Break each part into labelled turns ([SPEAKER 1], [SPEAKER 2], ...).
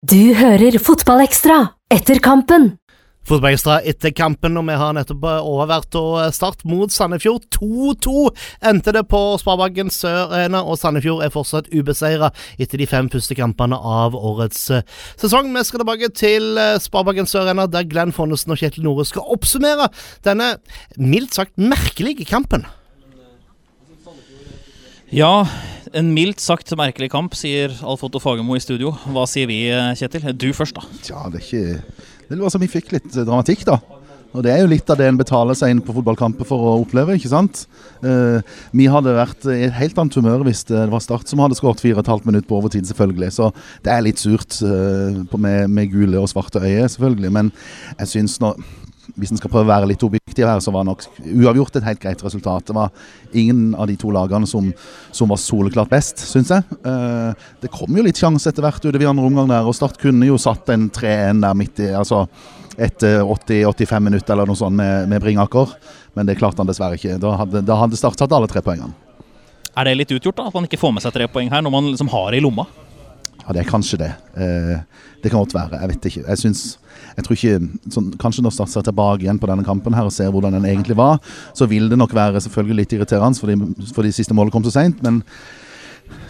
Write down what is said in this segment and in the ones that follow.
[SPEAKER 1] Du hører Fotballekstra etter kampen.
[SPEAKER 2] Fotballekstra etter kampen, og vi har nettopp overvært og Start mot Sandefjord. 2-2 endte det på Sparebanken Sør Arena, og Sandefjord er fortsatt ubeseira etter de fem første kampene av årets eh, sesong. Vi skal tilbake til eh, Sparebanken Sør Arena, der Glenn Fonnesen og Kjetil Nore skal oppsummere denne mildt sagt merkelige kampen.
[SPEAKER 3] Ja, en mildt sagt merkelig kamp, sier Alf Otto Fagermo i studio. Hva sier vi, Kjetil? Du først, da.
[SPEAKER 4] Tja, det er ikke Det var som vi fikk litt dramatikk, da. Og Det er jo litt av det en betaler seg inn på fotballkamper for å oppleve, ikke sant. Uh, vi hadde vært i et helt annet humør hvis det var Start som hadde skåret 4,5 minutter på overtid, selvfølgelig. Så det er litt surt uh, med, med, gule og svarte øyne, selvfølgelig. Men jeg syns nå hvis en skal prøve å være litt objektiv her, så var nok uavgjort et helt greit resultat. Det var ingen av de to lagene som, som var soleklart best, syns jeg. Uh, det kom jo litt sjanse etter hvert utover i andre omgang der, og Start kunne jo satt en 3-1 der midt i altså etter 80-85 minutter eller noe sånt med, med, Bringaker. Men det klarte han dessverre ikke. Da hadde, hadde Start tatt alle tre poengene.
[SPEAKER 3] Er det litt utgjort, da? At man ikke får med seg tre poeng her, når man liksom har det i lomma?
[SPEAKER 4] Ja, det er kanskje det. Uh, det kan godt være. Jeg vet ikke. Jeg syns jeg tror ikke, sånn, Kanskje når Start ser tilbake igjen på denne kampen her og ser hvordan den egentlig var, så vil det nok være selvfølgelig litt irriterende fordi, fordi siste målet kom så seint. Men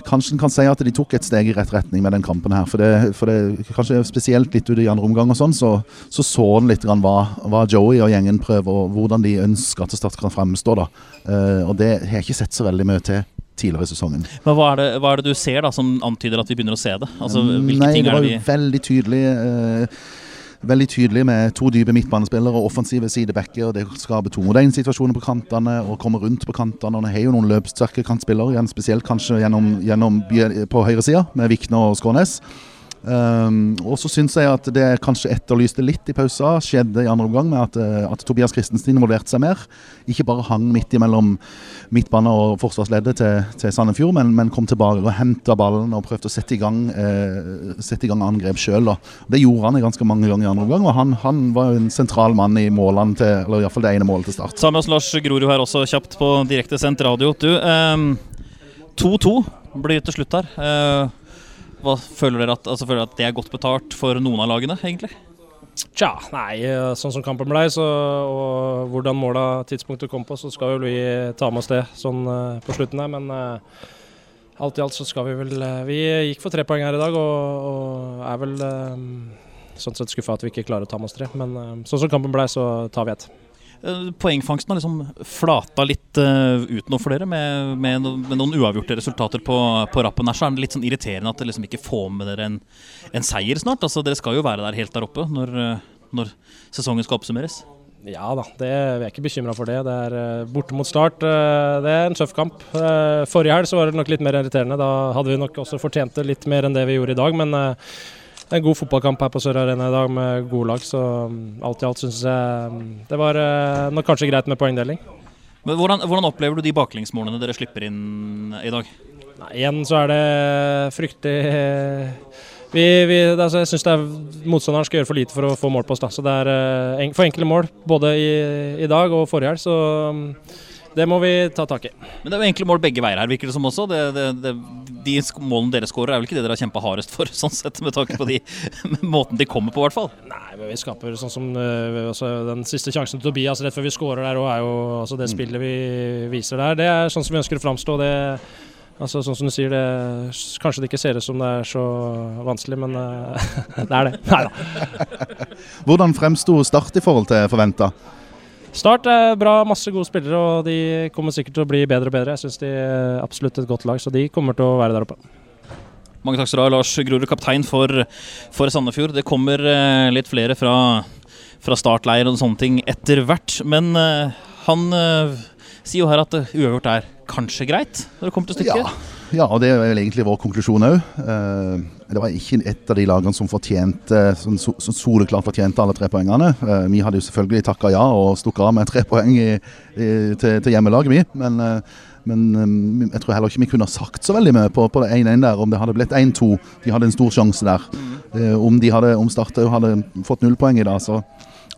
[SPEAKER 4] kanskje en kan si at de tok et steg i rett retning med den kampen her. For det, for det kanskje spesielt litt ute i andre omgang og sånn, så så, så en litt hva, hva, Joey og gjengen prøver, og hvordan de ønsker at Start kan fremstå. da. Uh, og det har jeg ikke sett så veldig mye til tidligere i sesongen.
[SPEAKER 3] Men hva er, det, hva er, det, du ser da som antyder at vi begynner å se det? Altså,
[SPEAKER 4] Nei, det var jo veldig tydelig. Uh, veldig tydelig med to dype midtbanespillere og offensive sidebacker. Det skaper to mot én-situasjoner på kantene og kommer rundt på kantene. Og det har jo noen løpssterke kantspillere, spesielt kanskje gjennom, gjennom på høyresida med Vikne og Skånes. Um, og så syns jeg at det kanskje etterlyste litt i pausa, skjedde i andre omgang med at, eh, at Tobias Christensen involverte seg mer. Ikke bare hang midt imellom midtbane og forsvarsleddet til, til Sandefjord, men, men, kom tilbake og henta ballen og prøvde å sette i gang, eh, sette i gang angrep sjøl. Det gjorde han ganske mange ganger i andre omgang, og han, han var en sentral mann i målene til, eller iallfall det ene målet til start.
[SPEAKER 3] Sammen med Lars Grorud her også, kjapt på direktesendt radio. Du, 2-2 eh, blir til slutt her. Eh, hva føler dere at, altså, føler dere at det er godt betalt for noen av lagene, egentlig?
[SPEAKER 5] Tja, nei, eh, sånn som kampen ble, så, og hvordan måla tidspunktet kom på, så skal vel vi ta med oss det sånn uh, på slutten her. Men uh, alt i alt så skal vi vel Vi gikk for tre poeng her i dag og, og er vel sånn sett skuffa at vi ikke klarer å ta med oss tre. Men sånn som kampen ble, så tar vi ett.
[SPEAKER 3] Eh, poengfangsten har liksom flata litt uh, ut nå for dere, med, med, med noen uavgjorte resultater på, på, rappen her. Så er det litt sånn irriterende at dere liksom ikke får med dere en, en seier snart. Altså, dere skal jo være der helt der oppe når, eh, når sesongen skal oppsummeres.
[SPEAKER 5] Ja da, det, vi er ikke bekymra for det. Det er uh, borte mot start. Uh, det er en tøff kamp. Uh, forrige helg så var det nok litt mer irriterende. Da hadde vi nok også fortjent det litt mer enn det vi gjorde i dag. Men det er en god fotballkamp her på Sør Arena i dag med gode lag, så um, alt i alt syns jeg um, det var uh, nok kanskje greit med poengdeling.
[SPEAKER 3] Men hvordan, hvordan opplever du de baklengsmålene dere slipper inn i dag?
[SPEAKER 5] Nei, igjen så er det fryktelig vi, vi, altså jeg syns motstanderen skal gjøre for lite for å få mål på oss. Da. Så det er uh, for enkle mål både i, i dag og forrige helg. Så um, det må vi ta tak i.
[SPEAKER 3] Men det er jo egentlig mål begge veier her, virker det som også. Det, det, det, de målene dere skårer, er vel ikke det dere har kjempa hardest for, sånn sett, med tanke på de måten de kommer på, i hvert fall?
[SPEAKER 5] Nei, men vi skaper sånn som uh, altså, Den siste sjansen til Tobias rett før vi skårer der, og er jo altså, det mm. spillet vi viser der, det er sånn som vi ønsker å framstå. Det Altså, sånn som du sier, det, Kanskje det ikke ser ut som det er så vanskelig, men uh, det er det. Nei da.
[SPEAKER 4] Hvordan fremsto Start i forhold til forventa?
[SPEAKER 5] Start er bra, masse gode spillere, og de kommer sikkert til å bli bedre og bedre. Jeg syns de er absolutt et godt lag, så de kommer til å være der oppe.
[SPEAKER 3] Mange takk skal du ha, Lars Grorud, kaptein for, for, Sandefjord. Det kommer eh, litt flere fra, fra startleir og sånne ting etter hvert. Men eh, han eh, sier jo her at uavgjort er kanskje greit når det kommer til stykket?
[SPEAKER 4] Ja. Ja, og det er vel egentlig vår konklusjon òg. Eh, det var ikke et av de lagene som fortjente som, soleklart fortjente alle tre poengene. Eh, vi hadde jo selvfølgelig takka ja og stukket av med tre poeng i, i, til, til, hjemmelaget, vi. Men, eh, men jeg tror heller ikke vi kunne sagt så veldig mye på, på det 1-1 der, om det hadde blitt 1-2. De hadde en stor sjanse der. Om, de hadde, om Start hadde fått null poeng i dag, så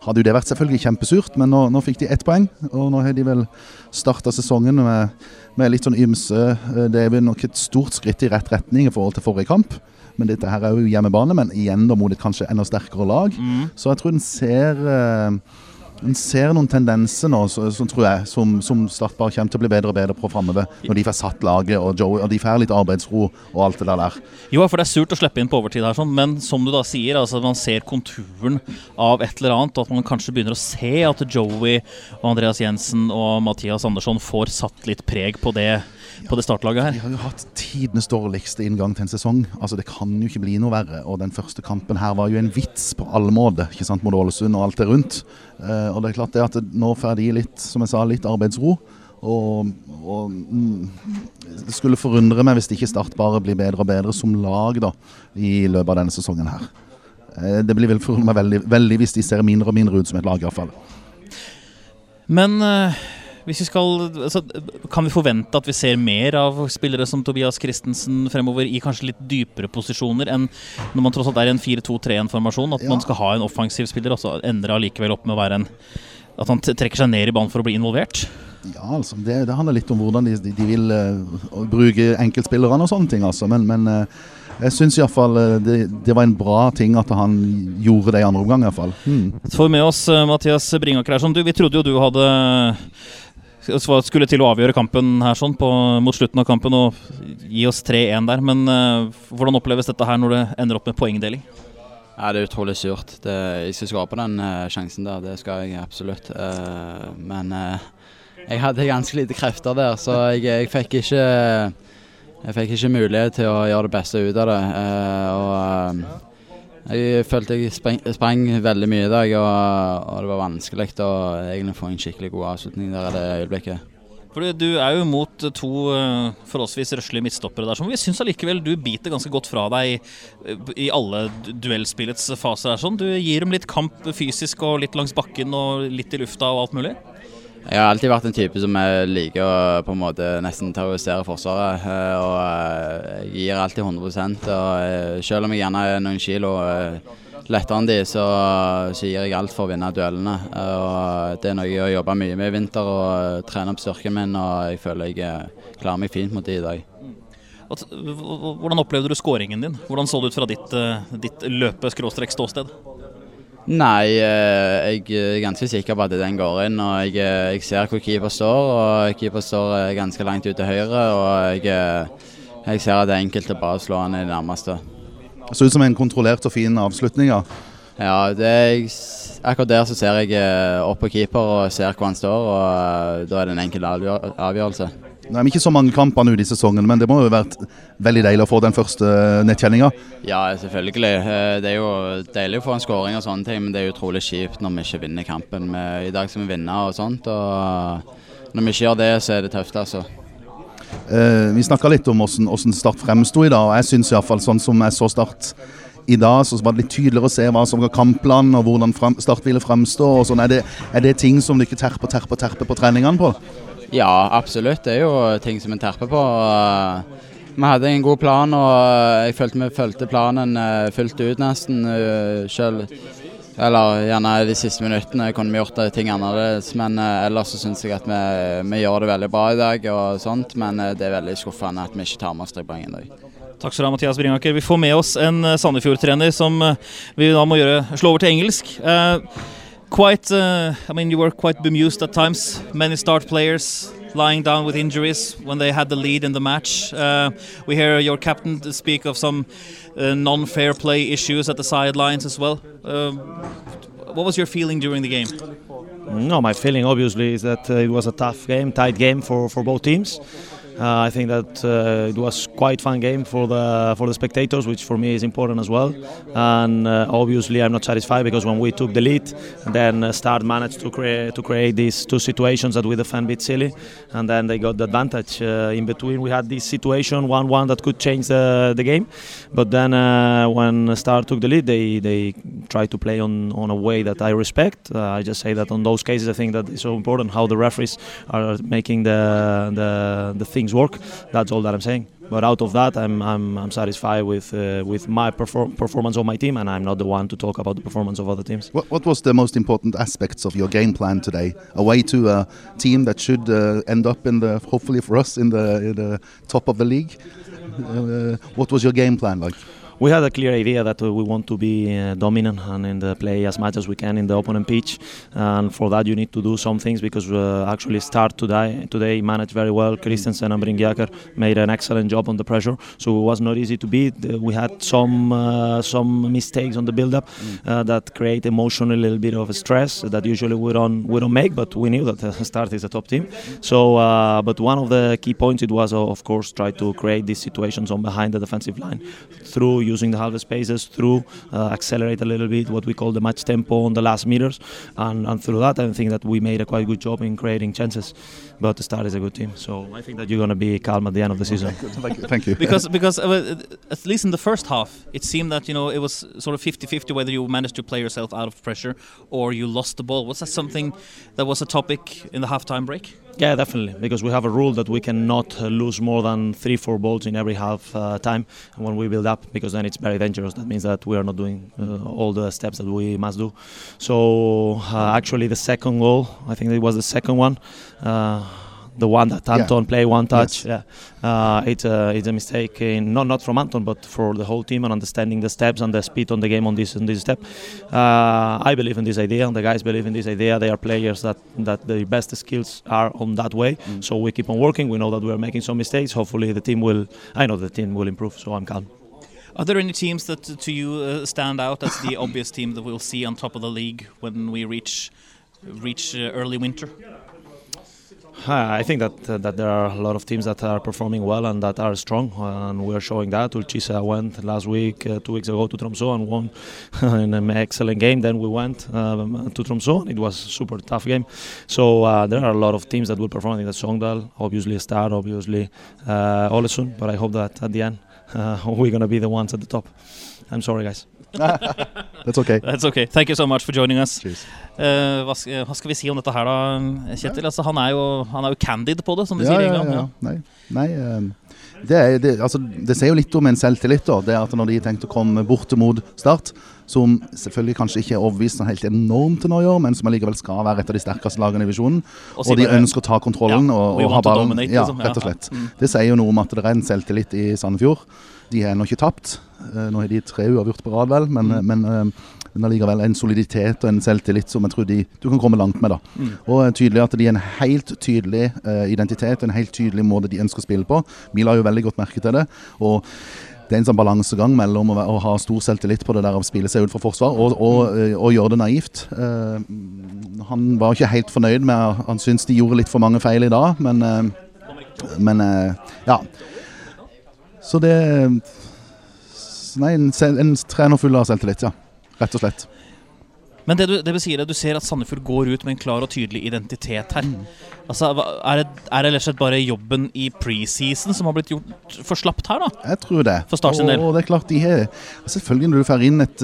[SPEAKER 4] hadde jo det vært selvfølgelig kjempesurt, men nå, nå fikk de ett poeng. Og nå har de vel starta sesongen med, med, litt sånn ymse. Eh, det er vel nok et stort skritt i rett retning i forhold til forrige kamp. Men dette her er jo hjemmebane, men igjen da mot et kanskje enda sterkere lag.
[SPEAKER 3] Mm.
[SPEAKER 4] Så jeg tror den ser eh, en ser noen tendenser nå så, så tror jeg, som, som Start bare kommer til å bli bedre og bedre på framover. Når de får satt laget, og, Joey, og de får litt arbeidsro og alt det der.
[SPEAKER 3] Jo, for det er surt å slippe inn på overtid her, sånn, men som du da sier, altså man ser konturen av et eller annet, og at man kanskje begynner å se at Joey og Andreas Jensen og Mathias Andersson får satt litt preg på det, på det startlaget
[SPEAKER 4] De
[SPEAKER 3] Vi
[SPEAKER 4] har jo hatt tidenes dårligste inngang til en sesong. Altså Det kan jo ikke bli noe verre. Og den første kampen her var jo en vits på alle måter, ikke sant, mot Ålesund og alt det rundt. Eh, og det er klart det at nå får de litt, som jeg sa, litt arbeidsro. Og, og mm, det skulle forundre meg hvis det ikke Start bare blir bedre og bedre som lag da, i løpet av denne sesongen her. Eh, det blir vel forundre meg veldig, veldig hvis de ser mindre og mindre ut som et lag, iallfall.
[SPEAKER 3] Men eh, hvis vi skal, altså, kan vi forvente at vi ser mer av spillere som Tobias Christensen fremover i kanskje litt dypere posisjoner enn når man tross alt er i en 4-2-3-1-formasjon? At
[SPEAKER 4] Ja.
[SPEAKER 3] man skal ha en offensiv spiller, og så ender allikevel opp med å være en At han trekker seg ned i banen for å bli involvert?
[SPEAKER 4] Ja, altså, det, det handler litt om hvordan de, de, vil uh, bruke enkeltspillerne og sånne ting. Altså. Men, men uh, jeg syns iallfall uh, det, det var en bra ting at han gjorde det i andre omgang. i. Hmm.
[SPEAKER 3] Så får vi med oss eh, Mathias Bringaker her. Du, vi trodde jo du hadde skulle til å avgjøre kampen her sånn på, mot slutten av kampen og gi oss 3-1 der. Men uh, hvordan oppleves dette her når det ender opp med poengdeling?
[SPEAKER 6] Ja, Det er utrolig surt. Det, jeg skal skape den uh, sjansen der, det skal jeg absolutt. Uh, men jeg hadde ganske lite krefter der, så jeg, jeg fikk ikke jeg fikk ikke mulighet til å gjøre det beste ut av det. Og jeg følte jeg sprang, sprang veldig mye i dag, og, og det var vanskelig å egentlig få en skikkelig god avslutning der i det øyeblikket.
[SPEAKER 3] Fordi Du er jo mot to eh, forholdsvis røslige midtstoppere der, som vi syns allikevel du biter ganske godt fra deg i, i alle duellspillets faser. sånn. Du gir dem litt kamp fysisk og litt langs bakken og litt i lufta og alt mulig.
[SPEAKER 6] Jeg har alltid vært en type som jeg liker å på en måte nesten terrorisere Forsvaret. eh, Og eh, jeg gir alltid 100 og eh, Selv om jeg gjerne er noen kilo lettere enn de, så, så gir jeg alt for å vinne duellene. Og Det er noe jeg har jobba mye med i vinter, og trener trene opp styrken min. Og jeg føler jeg klarer meg fint mot de i dag.
[SPEAKER 3] Hvordan opplevde du skåringen din? Hvordan så det ut fra ditt, ditt løpe-ståsted?
[SPEAKER 6] Nei, eh, jeg er ganske sikker på at den går inn. og Jeg, eh, jeg ser hvor keeper står, og keeper står eh, ganske langt ut til høyre. Og jeg, jeg ser at det er enkelt å bare slå han i det nærmeste.
[SPEAKER 4] Det ser ut som en kontrollert og fin avslutning. ja.
[SPEAKER 6] Ja, det er, akkurat der så ser jeg opp på keeper og ser hvor han står, og da er det en enkel avgjør avgjørelse.
[SPEAKER 4] Nå er vi ikke så mange kamper nå i sesongen, men det må jo ha vært veldig deilig å få den første nettkjenninga.
[SPEAKER 6] Ja, selvfølgelig. Eh, Det er jo deilig å få en skåring og sånne ting, men det er utrolig kjipt når vi ikke vinner kampen. I dag skal vi vinne og sånt, og når vi ikke gjør det, så er det tøft, altså.
[SPEAKER 4] Eh, vi snakka litt om hvordan, Start fremsto i dag, og jeg syns iallfall sånn som jeg så Start i dag, så var det litt tydeligere å se hva som var kampplanen og hvordan frem, Start ville fremstå. og sånn. Er det, er det ting som dere terper, terper, terper på treningene på?
[SPEAKER 6] Ja, absolutt. Det er jo ting som en terper på. Vi hadde en god plan, og jeg følte vi fulgte planen eh, fullt ut nesten eh, selv. Eller gjerne de siste minuttene kunne vi gjort ting annerledes, men eh, ellers så syns jeg at vi, vi gjør det veldig bra i dag og sånt. Men eh, det er veldig skuffende at vi ikke tar med oss tre poeng.
[SPEAKER 3] Takk skal du ha, Mathias Bringaker. Vi får med oss en eh, Sandefjord-trener som eh, vi da må gjøre, slå over til engelsk. Eh, quite, uh, I mean, you were quite bemused at times. Many start players lying down with injuries when they had the lead in the match. Uh, we hear your captain speak of some uh, non-fair play issues at the sidelines as well. Um what was your feeling during the game?
[SPEAKER 7] No, my feeling obviously is that uh, it was a tough game, tight game for, for both teams. Uh, I think that uh, it was quite fun game for the for the spectators, which for me is important as well. And uh, obviously, I'm not satisfied because when we took the lead, then uh, Start managed to create to create these two situations that we defend bit silly, and then they got the advantage. Uh, in between, we had this situation one-one that could change the, the game, but then uh, when Start took the lead, they they tried to play on on a way that I respect. I just say that on those cases, I think that it's so important how the referees are making the the, the things work. That's all that I'm saying. But out of that, I'm I'm, I'm satisfied with uh, with my perfor- performance of my team, and I'm not the one to talk about the performance of other teams.
[SPEAKER 4] What, what was the most important aspects of your game plan today? Away to a team that should uh, end up in the, hopefully for us, in the, in the top of the league. Uh, what was your game plan like?
[SPEAKER 7] We had a clear idea that uh, we want to be uh, dominant and in the play as much as we can in the opponent pitch. And for that, you need to do some things because uh, actually start today today managed very well. Christensen and Bringiaker made an excellent job on the pressure, so it was not easy to beat. Uh, we had some uh, some mistakes on the build-up uh, that create emotionally a little bit of stress that usually we don't we don't make, but we knew that the start is a top team. So, uh, but one of the key points it was, uh, of course, try to create these situations on behind the defensive line through using the half spaces, through uh, accelerate a little bit what we call the match tempo on the last meters, and, and through that I think that we made a quite good job in creating chances. But the start is a good team, so I think that you're gonna be calm at the end of the season.
[SPEAKER 4] Thank you. Thank you.
[SPEAKER 3] because because uh, at least in the first half, it seemed that you know it was sort of 50-50 whether you managed to play yourself out of pressure or you lost the ball. Was that something that was a topic in the halftime break?
[SPEAKER 7] Yeah, definitely, because we have a rule that we cannot uh, lose more than three, four balls in every half uh, time when we build up, because then it's very dangerous. That means that we are not doing uh, all the steps that we must do. So uh, actually, the second goal, I think it was the second one. The one that
[SPEAKER 4] Yeah.
[SPEAKER 7] Anton play one touch,
[SPEAKER 4] Yes.
[SPEAKER 7] yeah, uh, it's a it's a mistake. In, not not from Anton, but for the whole team and understanding the steps and the speed on the game on this on this step. Uh, I believe in this idea, and the guys believe in this idea. They are players that that the best skills are on that way. So we keep on working. We know that we are making some mistakes. Hopefully, the team will. I know the team will improve. So I'm calm.
[SPEAKER 3] Are there any teams that to you uh, stand out as the obvious team that we'll see on top of the league when we reach reach uh, early winter?
[SPEAKER 7] Uh, I think that uh, that there are a lot of teams that are performing well and that are strong, and we are showing that. Ulchisa went last week, uh, two weeks ago, to Tromsø and won in an excellent game. Then we went um, to Tromsø, and it was a super tough game. So uh, there are a lot of teams that will perform. in the Sogndal, obviously Star, obviously uh, Ålesund, but I hope that at the end uh, we're gonna be the ones at the top. I'm sorry, guys.
[SPEAKER 4] That's okay.
[SPEAKER 3] That's okay. Thank you so much for joining us. Eh, hva, sk- hva skal vi si om dette her, da, Kjetil? Altså, han, er jo, han er jo candid på det, som de
[SPEAKER 4] Ja,
[SPEAKER 3] sier i
[SPEAKER 4] ja,
[SPEAKER 3] England.
[SPEAKER 4] ja. Nei, nei um, det, er, det, altså, det sier jo litt om en selvtillit. da, det at Når de tenkte å komme bort mot Start, som selvfølgelig kanskje ikke er overbevist sånn helt enormt til nå i år, men som allikevel skal være et av de sterkeste lagene i divisjonen,
[SPEAKER 3] Og
[SPEAKER 4] og, de ønsker å ta kontrollen
[SPEAKER 3] Ja,
[SPEAKER 4] og, og ha ballen. Ja,
[SPEAKER 3] liksom. Ja,
[SPEAKER 4] rett og
[SPEAKER 3] ja.
[SPEAKER 4] slett.
[SPEAKER 3] Mm.
[SPEAKER 4] Det sier jo noe om at det er en selvtillit i Sandefjord. De er ennå ikke tapt. Eh, Nå har de tre uavgjort på rad, vel, men,
[SPEAKER 3] Mm.
[SPEAKER 4] men, eh, men allikevel en soliditet og en selvtillit som jeg tror de, du kan komme langt med. da.
[SPEAKER 3] Mm.
[SPEAKER 4] Og eh, tydelig at de er en helt tydelig uh, identitet, en helt tydelig måte de ønsker å spille på. Vi la jo veldig godt merke til det. og det er en sånn balansegang mellom å, å ha stor selvtillit på det der å spille seg ut fra forsvar, og, og, og gjøre det naivt. Uh, han var ikke helt fornøyd med Han syntes de gjorde litt for mange feil i dag, men, uh, men ja. Så det Nei, en, en trener full av selvtillit, ja. Rett og slett.
[SPEAKER 3] Men det du, det du sier er at du ser at Sandefjord går ut med en klar og tydelig identitet her. Altså, er det, er det slett bare jobben i preseason som har blitt gjort for slapt her, da?
[SPEAKER 4] Jeg tror det.
[SPEAKER 3] For Start sin del.
[SPEAKER 4] Og, det er klart de har Selvfølgelig når du får inn et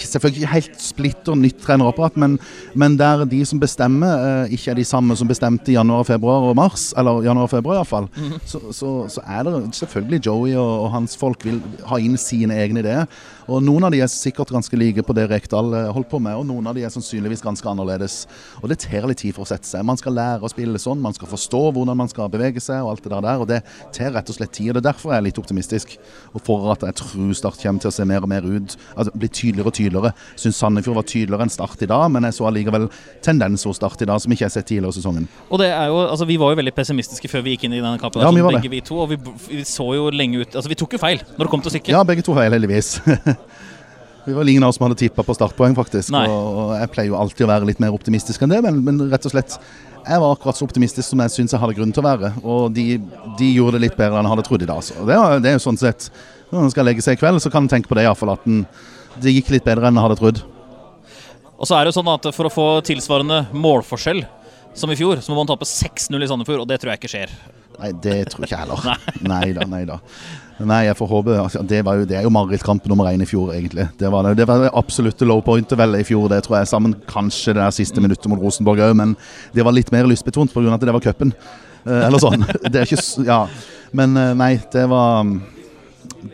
[SPEAKER 4] Selvfølgelig ikke helt splitter nytt trenerapparat, men, men der de som bestemmer, eh, ikke er de samme som bestemte i januar, februar og mars, eller januar og februar iallfall,
[SPEAKER 3] Mhm.
[SPEAKER 4] så, så, så er det selvfølgelig Joey og, og hans folk vil ha inn sine egne ideer. Og noen av de er sikkert ganske like på det Rekdal eh, holdt på med, og noen av de er sannsynligvis ganske annerledes. Og det tar litt tid for å sette seg. Man skal lære å spille sånn, man skal forstå hvordan man skal bevege seg og alt det der der, og det tar rett og slett tid. og Det er derfor jeg er litt optimistisk, og for at jeg tror Start kommer til å se mer og mer ut, altså bli tydeligere og tydeligere. Syns Sandefjord var tydeligere enn Start i dag, men jeg så allikevel tendenser hos Start i dag som ikke jeg har sett tidligere i sesongen.
[SPEAKER 3] Og det er jo, altså Vi var jo veldig pessimistiske før vi gikk inn i denne kampen.
[SPEAKER 4] Ja, vi var det.
[SPEAKER 3] begge vi to, og vi, vi så jo lenge ut Altså, vi tok jo feil når det kom til stykket.
[SPEAKER 4] Ja, begge to feil, heldigvis. Vi var ingen av oss som hadde tippa på startpoeng, faktisk.
[SPEAKER 3] Nei.
[SPEAKER 4] Og, jeg pleier jo alltid å være litt mer optimistisk enn det, men, men rett og slett jeg var akkurat så optimistisk som jeg syns jeg hadde grunn til å være. Og de, de gjorde det litt bedre enn jeg hadde trodd i dag. Så det, var- det er jo sånn sett Når man skal legge seg i kveld, så kan en tenke på det iallfall. At den, det gikk litt bedre enn jeg hadde trodd.
[SPEAKER 3] Og så er det jo sånn at for å få tilsvarende målforskjell som i fjor, så må man tape 6-0 i Sandefjord, og det tror jeg ikke skjer.
[SPEAKER 4] Nei, det tror ikke jeg heller. Nei da, nei da. Nei, jeg får håpe altså, det, var jo, det er jo marerittkamp nummer én i fjor, egentlig. Det var det, det var det absolutte low pointet vel i fjor, det tror jeg. Sammen kanskje det der siste minuttet mot Rosenborg òg, men det var litt mer lystbetont pga. at det var cupen. Eh, eller sånn. Det er ikke Ja. Men eh, nei, det var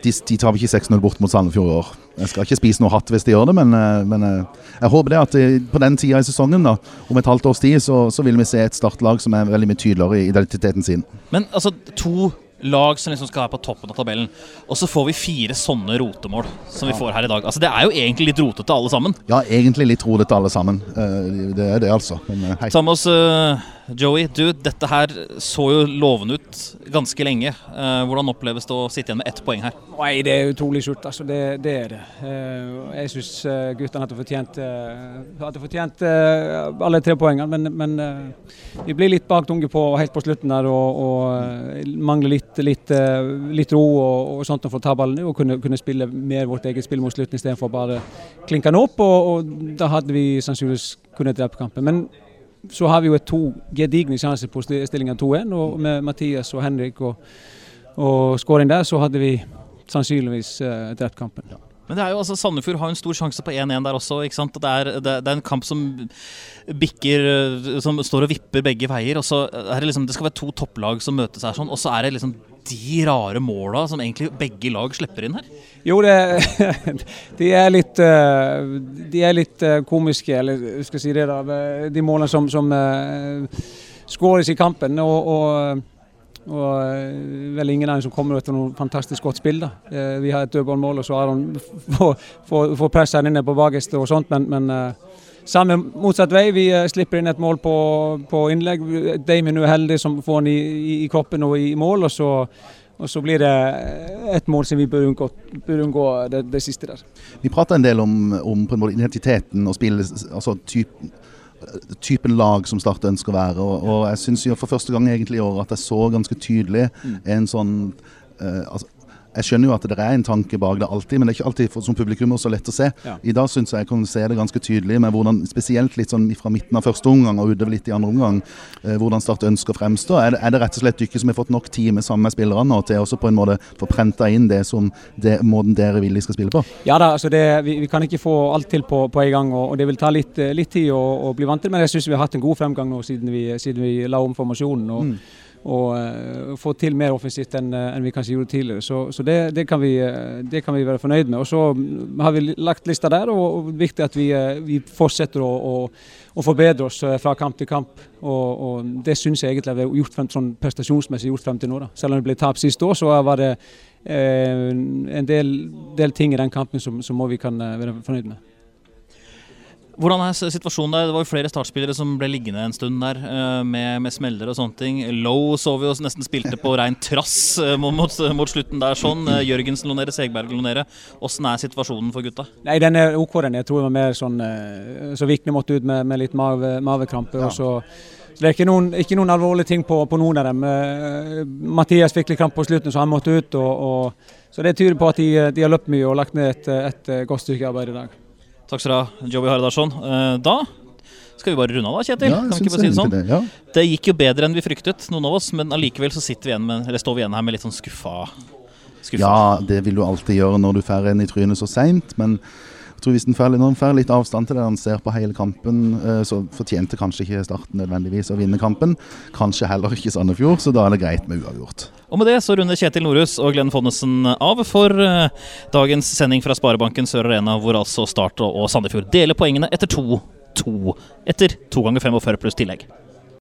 [SPEAKER 4] De, de tar vel ikke 6-0 bort mot Sandefjord i år. Jeg skal ikke spise noe hatt hvis de gjør det, men, eh, men jeg håper det at på den tida i sesongen, da, om et halvt års tid, så, så vil vi se et startlag som er veldig mye tydeligere i identiteten sin.
[SPEAKER 3] Men altså, to lag som liksom skal være på toppen av tabellen. Og så får vi fire sånne rotemål som vi får her i dag. Altså Det er jo egentlig litt rotete alle sammen.
[SPEAKER 4] Ja, egentlig litt rotete alle sammen. Eh, Det er det, altså. Men eh, hei.
[SPEAKER 3] Oss eh, Joey. Du, dette her så jo lovende ut ganske lenge. Eh, hvordan oppleves det å sitte igjen med ett poeng her?
[SPEAKER 8] Nei, det er utrolig surt. Altså, det, det er det. Eh, Jeg syns guttene hadde fortjent, eh, hadde fortjent eh, alle tre poengene, men, men eh, vi blir litt baktunge på helt på slutten der og, og eh, mangler litt, litt, eh, litt ro og, og sånt for å ta ballen og kunne, kunne spille mer vårt eget spill mot slutten istedenfor bare klinke den opp. Og, og da hadde vi sannsynligvis kunnet drepe kampen. Men så har vi jo et to gedigne sjanser på stillingen 2-1, og med Mathias og Henrik og, og skåring der, så hadde vi sannsynligvis uh, drept kampen.
[SPEAKER 3] Men det er jo altså Sandefjord har en stor sjanse på 1-1 der også. ikke sant? Det er, det, det er en kamp som bikker eh, Som står og vipper begge veier. og så er Det liksom, det skal være to topplag som møtes her, sånn, og så er det liksom de rare måla som egentlig begge lag slipper inn her.
[SPEAKER 8] Jo, det, de er litt, eh, de er litt eh, komiske, eller jeg si det da. De målene som, som eh, skåres i kampen. og, og og vel ingen av dem som kommer etter noe fantastisk godt spill. da. Vi har et dødballmål, og så har han får pressa den inne på bakerste og sånt, men, men samme motsatt vei. Vi eh, slipper inn et mål på, på innlegg. Damien er uheldig som får den i, i, i kroppen og i mål, og så, og så blir det et mål som vi bør unngå, bør unngå det, det siste der.
[SPEAKER 4] Vi prater en del om, om på en identiteten og spillet, altså typen typen lag som Start ønsker å være. Og, og jeg syns for første gang egentlig i år at jeg så ganske tydelig en sånn eh, altså, jeg skjønner jo at det er en tanke bak det alltid, men det er ikke alltid for, som publikummer så lett å se.
[SPEAKER 8] Ja.
[SPEAKER 4] I dag syns jeg jeg kan se det ganske tydelig, med hvordan, spesielt litt sånn fra midten av første omgang og utover litt i andre omgang, eh, hvordan Start ønsker å fremstå. Er det, er det rett og slett dere som har fått nok tid med sammen med spillerne og til også på en måte få prenta inn det som det, måten dere vil de skal spille på?
[SPEAKER 8] Ja da, altså det, vi, vi kan ikke få alt til på, på en gang, og, og det vil ta litt, eh, litt tid å, å bli vant til. Men jeg syns vi har hatt en god fremgang nå siden vi, siden vi la om formasjonen. og og eh, få til mer offensivt enn eh, enn vi kanskje gjorde tidligere. Så, så det, det, kan vi, eh, det kan vi være fornøyd med. Og Så mm, har vi lagt lista der, og, det er viktig at vi, vi fortsetter å, å, å forbedre oss fra kamp til kamp. Og, og Det syns jeg egentlig vi har gjort frem, sånn prestasjonsmessig gjort frem til nå. da. Selv om det ble tap sist år, så var det eh, en del, del ting i den kampen som, som vi kan være fornøyd med.
[SPEAKER 3] Hvordan er situasjonen der? Det var jo flere startspillere som ble liggende en stund der eh, med, med smeller og sånne ting. Low så vi jo nesten spilte på rein trass eh, mot, mot, mot slutten der. sånn. Eh, Jørgensen lå nede, Segberg lå nede. Åssen er situasjonen for gutta?
[SPEAKER 8] Nei, den er OK, den. Jeg tror det var mer sånn Så Vikne måtte ut med, med litt mave, mavekrampe. og så så det er ikke noen, ikke noen alvorlige ting på, på noen av dem. Mathias fikk litt kramp på slutten, så han måtte ut. Og, og, så det tyder på at de, de har løpt mye og lagt ned et, et godt stykke arbeid i dag.
[SPEAKER 3] Takk skal du ha, Joby Hardarson. Eh, Da skal vi bare runde av da, Kjetil?
[SPEAKER 4] Ja,
[SPEAKER 3] kan vi ikke bare si det sånn?
[SPEAKER 4] det. Ja.
[SPEAKER 3] Det gikk jo bedre enn vi fryktet, noen av oss, men allikevel så sitter vi igjen med, eller står vi igjen her med litt sånn skuffa. skuffa.
[SPEAKER 4] Ja, det vil du alltid gjøre når du får en i trynet så seint. Men jeg tror hvis litt, når en får litt avstand til det han ser på hele kampen, eh, så fortjente kanskje ikke starten nødvendigvis å vinne kampen. Kanskje heller ikke Sandefjord, så da er det greit med uavgjort.
[SPEAKER 3] Og med det så runder Kjetil Norhus og Glenn Fonnesen av for eh, dagens sending fra Sparebanken Sør Arena, hvor altså Start og Sandefjord deler poengene etter 2-2 etter 2 ganger 45 pluss tillegg.